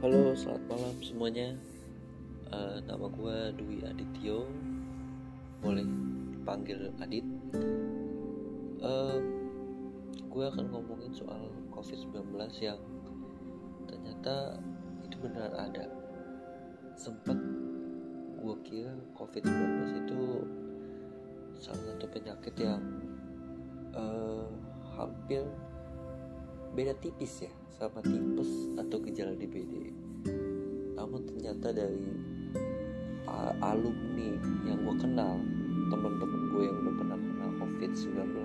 Halo, selamat malam semuanya. Uh, nama gue Dwi Adityo, boleh dipanggil Adit. Uh, gue akan ngomongin soal COVID-19 yang ternyata itu benar ada. Sempat gue kira COVID-19 itu salah satu penyakit yang uh, hampir beda tipis ya sama tipes atau gejala DBD namun ternyata dari alumni yang gue kenal teman-teman gue yang udah pernah kena COVID-19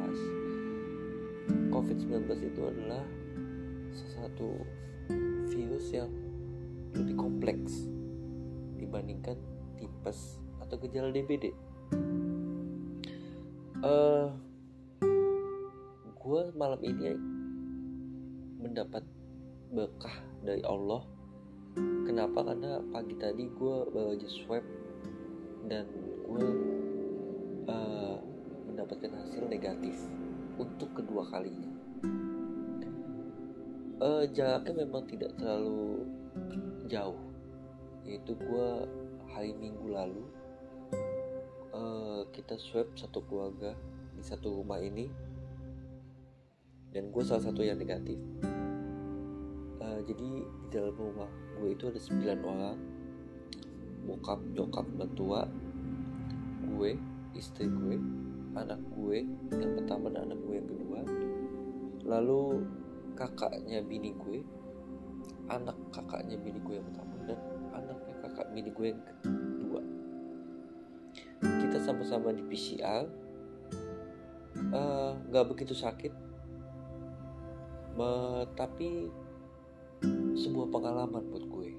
COVID-19 itu adalah sesuatu virus yang lebih kompleks dibandingkan tipes atau gejala DBD uh, gue malam ini mendapat berkah dari Allah. Kenapa? Karena pagi tadi gue baru aja swab dan gue uh, mendapatkan hasil negatif untuk kedua kalinya. Uh, jaraknya memang tidak terlalu jauh. Yaitu gue hari minggu lalu uh, kita swab satu keluarga di satu rumah ini. Dan gue salah satu yang negatif jadi di dalam rumah gue itu ada 9 orang. Bokap nyokap mertua gue istri gue anak gue yang pertama dan anak gue yang kedua. Lalu kakaknya bini gue anak kakaknya bini gue yang pertama dan anaknya kakak bini gue yang kedua. Kita sama-sama di PCR eh, nggak uh, begitu sakit. Tapi sebuah pengalaman buat gue.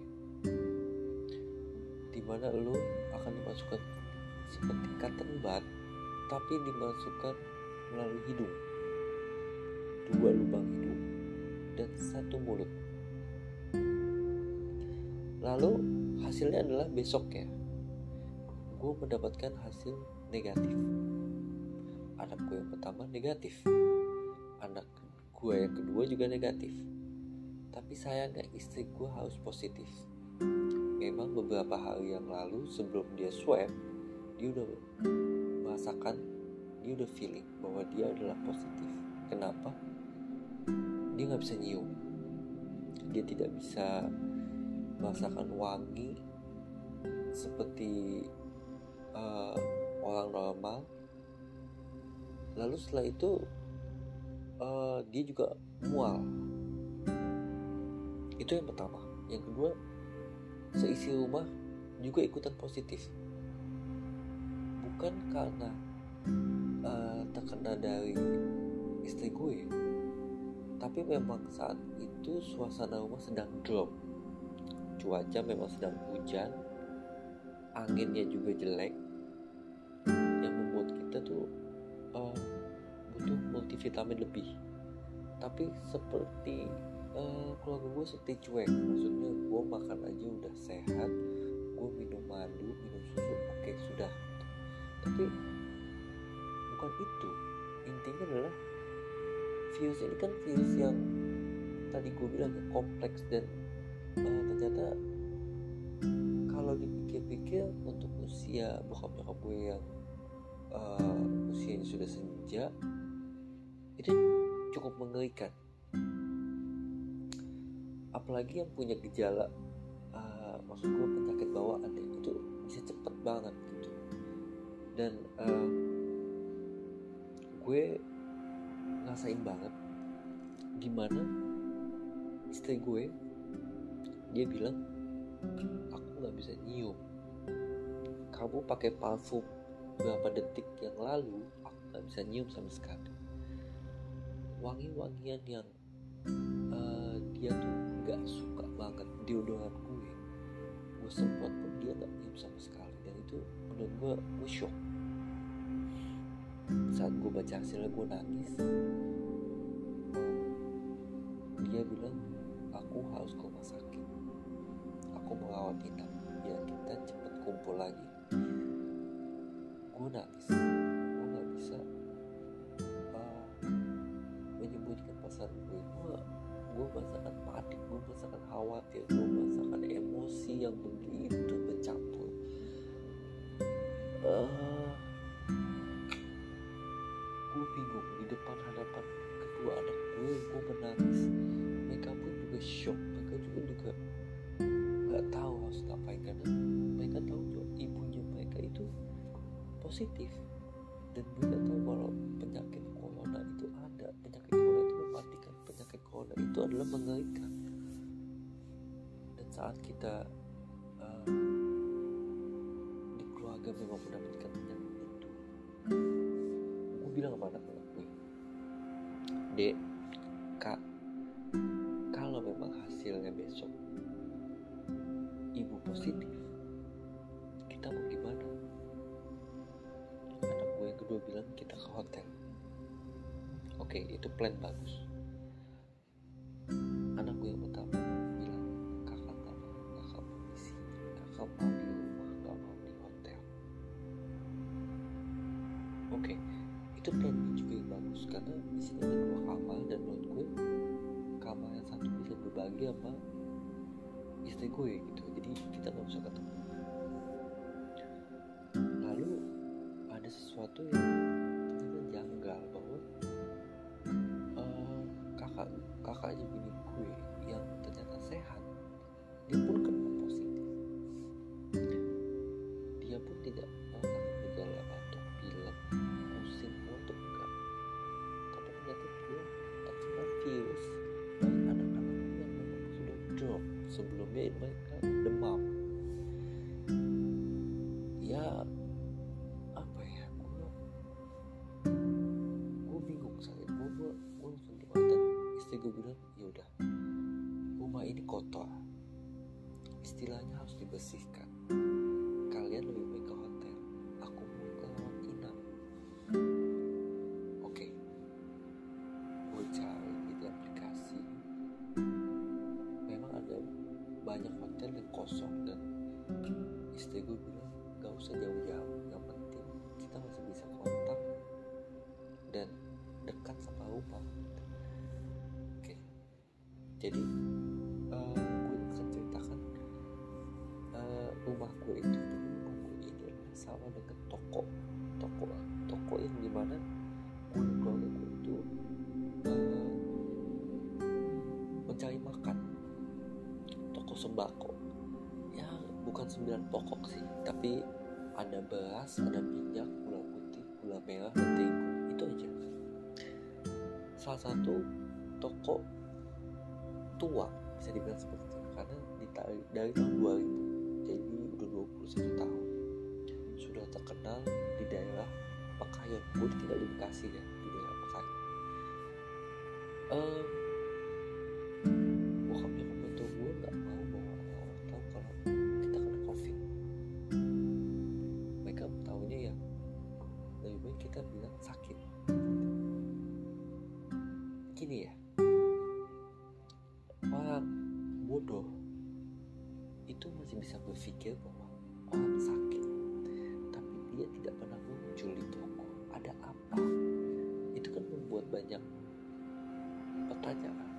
Di mana lo akan dimasukkan seperti cotton bud tapi dimasukkan melalui hidung. Dua lubang hidung dan satu mulut. Lalu hasilnya adalah besok ya. Gue mendapatkan hasil negatif. Anak gue yang pertama negatif. Anak gue yang kedua juga negatif tapi sayangnya istri gue harus positif. Memang beberapa hari yang lalu sebelum dia swab, dia udah merasakan, dia udah feeling bahwa dia adalah positif. Kenapa? Dia nggak bisa nyium. Dia tidak bisa merasakan wangi seperti uh, orang normal. Lalu setelah itu uh, dia juga mual itu yang pertama. Yang kedua seisi rumah juga ikutan positif. Bukan karena uh, terkena dari istri gue tapi memang saat itu suasana rumah sedang drop. Cuaca memang sedang hujan anginnya juga jelek. Yang membuat kita tuh uh, butuh multivitamin lebih. Tapi seperti uh, keluarga gue seperti cuek. Maksudnya gue makan aja udah sehat gue minum madu minum susu oke okay, sudah. Tapi bukan itu. Intinya adalah virus ini kan virus yang tadi gue bilang kompleks dan uh, ternyata kalau dipikir-pikir untuk usia bokap nyokap gue yang uh, usianya sudah senja itu cukup mengerikan apalagi yang punya gejala uh, maksud gue penyakit bawaan ya itu bisa cepet banget gitu. Dan uh, gue ngasain banget gimana istri gue dia bilang aku nggak bisa nyium. Kamu pakai parfum beberapa detik yang lalu aku nggak bisa nyium sama sekali. Wangi-wangian yang uh, dia tuh gak suka banget deodoran gue. Gue semprot pun dia gak nyium sama sekali. Dan itu menurut gue gue shock. Saat gue baca hasilnya gue nangis. Dia bilang aku harus ke rumah sakit. Aku merawat inap. Biar kita cepet kumpul lagi. Gue nangis. Gue gak bisa uh, menyembunyikan perasaan gue. Gue gue merasakan panik gue merasakan khawatir gue merasakan emosi yang begitu bercampur. Uh, gue bingung di depan hadapan kedua anak gue gue menangis. Mereka pun juga shock mereka juga juga nggak tahu harus ngapain karena mereka tahu bahwa ibunya mereka itu positif. Dan mereka tahu kalau penyakit itu adalah mengerikan. Dan saat kita uh, di keluarga memang mendapatkan penyakit itu gue bilang sama anak-anak gue dek kak kalau memang hasilnya besok ibu positif kita mau gimana? Anak gue yang kedua bilang kita ke hotel. Oke itu plan bagus itu juga yang bagus. Karena di sini ada dua kamar dan menurut gue kamar yang satu bisa berbagi sama istri gue gitu. Jadi kita nggak usah ketemu sebelumnya mereka demam. Ya apa ya gue gue bingung saat itu gue gue gue langsung dan istri gue bilang ya udah rumah ini kotor. Istilahnya harus dibersihkan jadi eh, gue akan ceritakan eh, rumah gue itu rumah gue ini sama dengan toko toko toko yang di mana gue keluarga gue itu eh, mencari makan. Toko sembako. Ya bukan sembilan pokok sih tapi ada beras ada minyak gula putih gula merah dan terigu itu aja. Salah satu toko tua bisa dibilang seperti itu. Karena dari, dari tahun 2000 jadi udah 21 tahun sudah terkenal di daerah Pekayon. Gue tinggal di Bekasi ya di daerah Pekayon. Um, berpikir bahwa orang sakit tapi dia tidak pernah muncul di toko. Ada apa? Itu kan membuat banyak pertanyaan.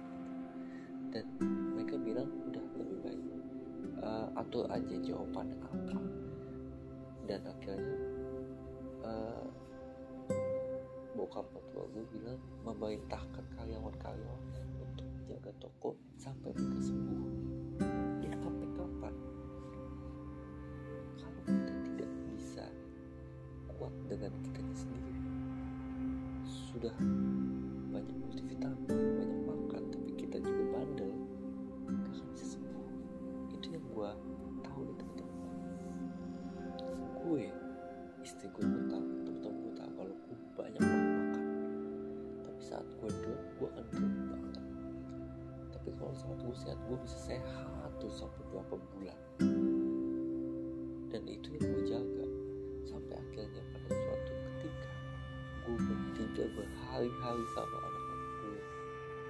Dan mereka bilang udah lebih baik uh, atur aja jawabannya apa. Dan akhirnya uh, bokap mertua gue bilang memerintahkan karyawan-karyawannya untuk menjaga toko sampai mereka sembuh. Ya sampai kapan kuat dengan kita sendiri. Sudah banyak multivitamin banyak makan tapi kita juga bandel. Gak akan bisa sembuh. Itu yang gue tahu nih teman-teman. Gue istri gue gue tahu teman-teman gue tahu kalau gue banyak banget makan. Tapi saat gue drop gue akan drop banget. Tapi kalau saat gue sehat gue bisa sehat tuh sampai berapa bulan. Dan itu yang gue jaga akhirnya pada suatu ketika gue bertiga berhari-hari sama anak-anak gue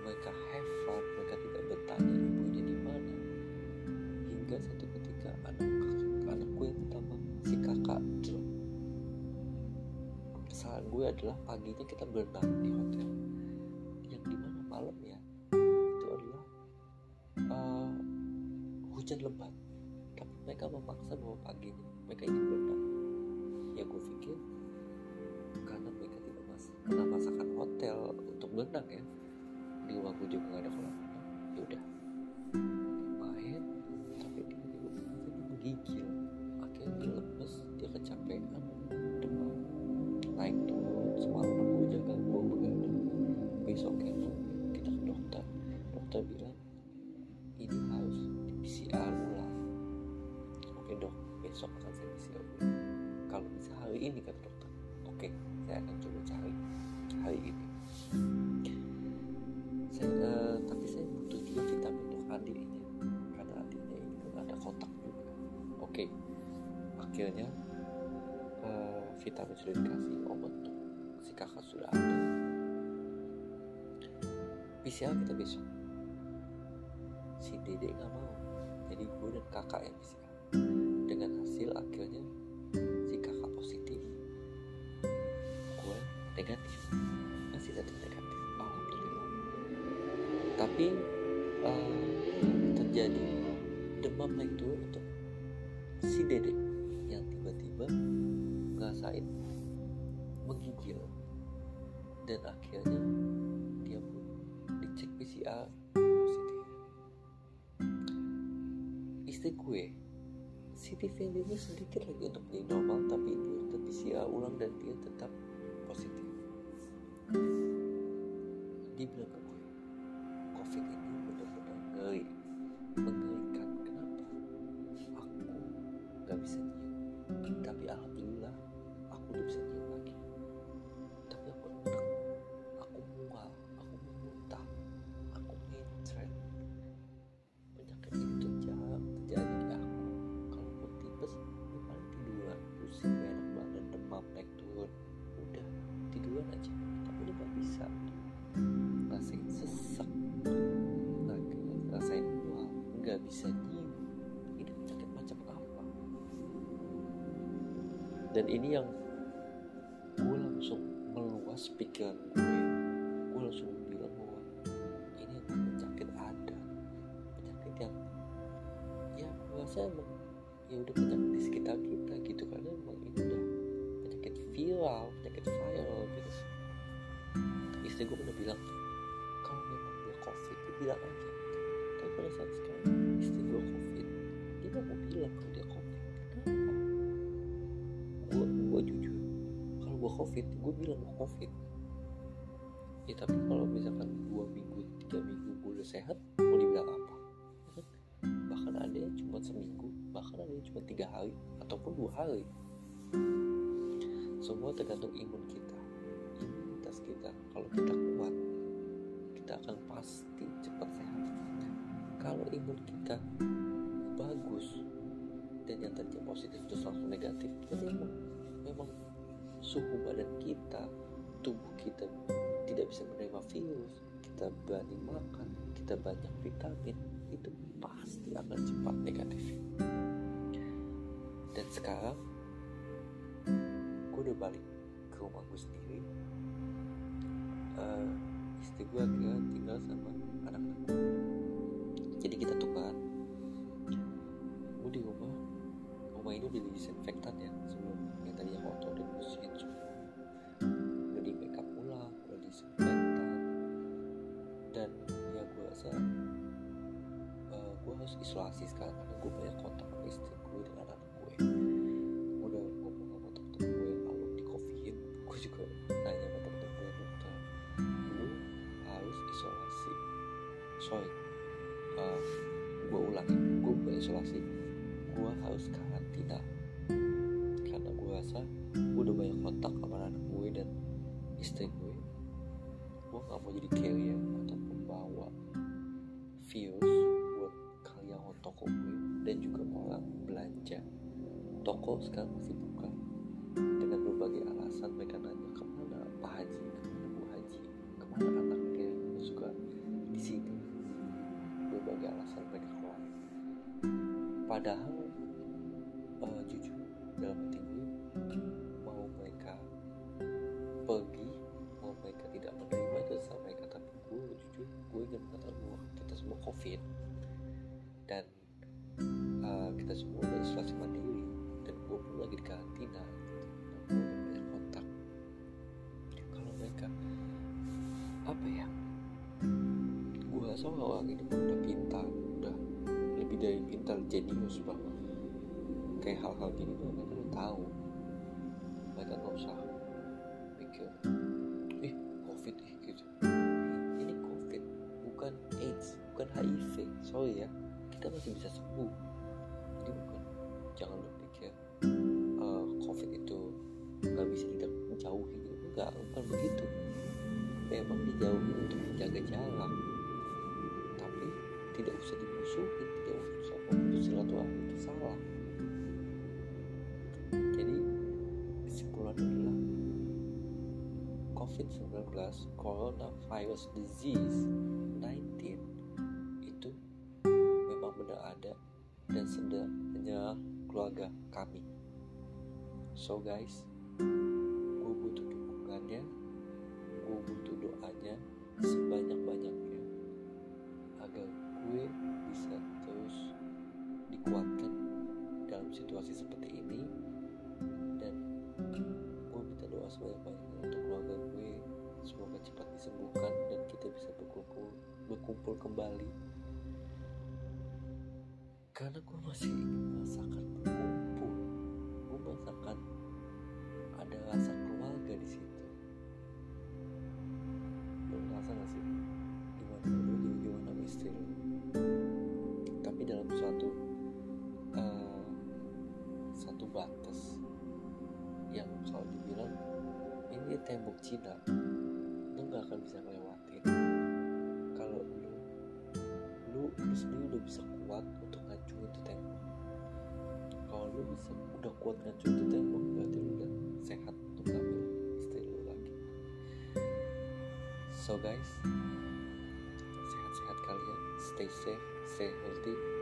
mereka have fun mereka tidak bertanya ibunya di mana. Hingga satu ketika anak anak gue yang pertama si kakak drop. Kesalahan gue adalah paginya kita berenang di hotel. Yang di mana malam ya itu adalah uh, hujan lebat. Mereka memaksa bahwa paginya mereka ingin berenang ya. Di rumah gue juga gak ada kolam renang ya udah. Main tapi dia juga menggigil kakak sudah ada. PCR kita besok? Si dede nggak mau. Jadi gue dan kakak yang PCR dengan hasil akhirnya si kakak positif. Gue negatif. Masih tetap negatif. Alhamdulillah. Tapi eh, terjadi demam naik turun untuk si dede yang tiba-tiba ngerasain menggigil dan akhirnya dia pun dicek PCR positif istri gue CT value-nya sedikit lagi untuk menjadi normal tapi dia tetap PCR ulang dan dia tetap positif. Dia bilang ke dan ini yang gue langsung meluas pikiran gue gue langsung bilang bahwa ini penyakit ada. Penyakit yang ya gue rasa emang ya udah penyakit di sekitar kita gitu. Karena emang ini udah penyakit viral penyakit viral gitu. Istri gue udah bilang kalau memang dia covid dia bilang aja. Tapi pada saat sekarang istri gue covid dia gak mau bilang kalau dia covid gue covid gue bilang gue covid. Ya tapi kalau misalkan dua minggu tiga minggu gue udah sehat mau dibilang apa bahkan ada yang cuma seminggu bahkan ada yang cuma tiga hari ataupun dua hari. Semua tergantung imun kita. Imunitas kita kalau kita kuat kita akan pasti cepat sehat. Kalau imun kita bagus dan yang tadinya positif terus langsung negatif berarti emang memang suhu badan kita tubuh kita tidak bisa menerima virus kita berani makan kita banyak vitamin itu pasti akan cepat negatif. Dan sekarang gue udah balik ke rumah gue sendiri. Eh, istri gue akhirnya tinggal sama anak-anak. Gue jadi kita tukar. Gue di rumah rumah ini udah disinfektan ya sebelum yang tadinya kotor dan bersihin semua udah di make up ulang udah disinfektan. Dan ya gue rasa eh, gue harus isolasi sekarang karena gue banyak kontak sama istri gue dan anak gue udah ngomong sama temen-temen gue yang alumni covid gue juga nanya sama temen-temen gue dokter. Lu harus isolasi. Sorry uh, gue ulangi gue isolasi. Gue harus karantina karena gue rasa gue udah banyak kontak sama anak gue dan istri gue. Gue gak mau jadi carrier atau pembawa virus buat karyawan toko gue dan juga orang belanja toko sekarang masih buka dengan berbagai alasan. Mereka nanya ke mana Pak Haji ke mana Bu Haji ke mana anaknya. Yang suka di sini. Berbagai alasan mereka keluar. Padahal uh, jujur dalam tinggi mau mereka pergi mau mereka tidak menerima itu sama mereka tapi gue jujur gue ingin mengatakan bahwa kita semua covid dan uh, kita semua udah isolasi mandiri dan gue pun lagi di karantina gitu. banyak kontak kalau mereka apa ya gue rasa orang ini udah pintar udah lebih dari pintar jenius banget kayak hal-hal gini tuh mereka udah tahu. Mereka nggak usah mikir ih covid ih gitu. Ini covid bukan AIDS bukan HIV sorry ya kita masih bisa sembuh. Jadi bukan jangan berpikir uh, covid itu nggak bisa menjauhi gitu. Enggak bukan begitu. Memang dijauhi untuk menjaga jarak. Tapi tidak usah dimusuhi tidak usah memutus silaturahmi itu salah COVID-19 coronavirus disease 19 itu memang benar ada dan sedang menyerang keluarga kami. So guys gue butuh dukungannya gue butuh doanya sebanyak-banyaknya agar gue bisa terus dikuatkan dalam situasi seperti ini dan gue minta doa sebanyak-banyaknya untuk semoga cepat disembuhkan dan kita bisa berkumpul berkumpul kembali. Karena gue masih merasakan berkumpul. Gue merasakan ada rasa keluarga di situ. Lo ngerasa gak sih? Gimana lu? Gimana istri lu? Tapi dalam suatu uh, satu batas yang kalau dibilang ini tembok Cina nggak akan bisa ngelewatin. Kalau lu lu lu sendiri udah bisa kuat untuk ngancurin itu tembok. Kalau lu bisa udah kuat ngancurin itu tembok berarti lu udah sehat untuk ngambil istri lu lagi. So guys sehat-sehat kalian. Stay safe stay healthy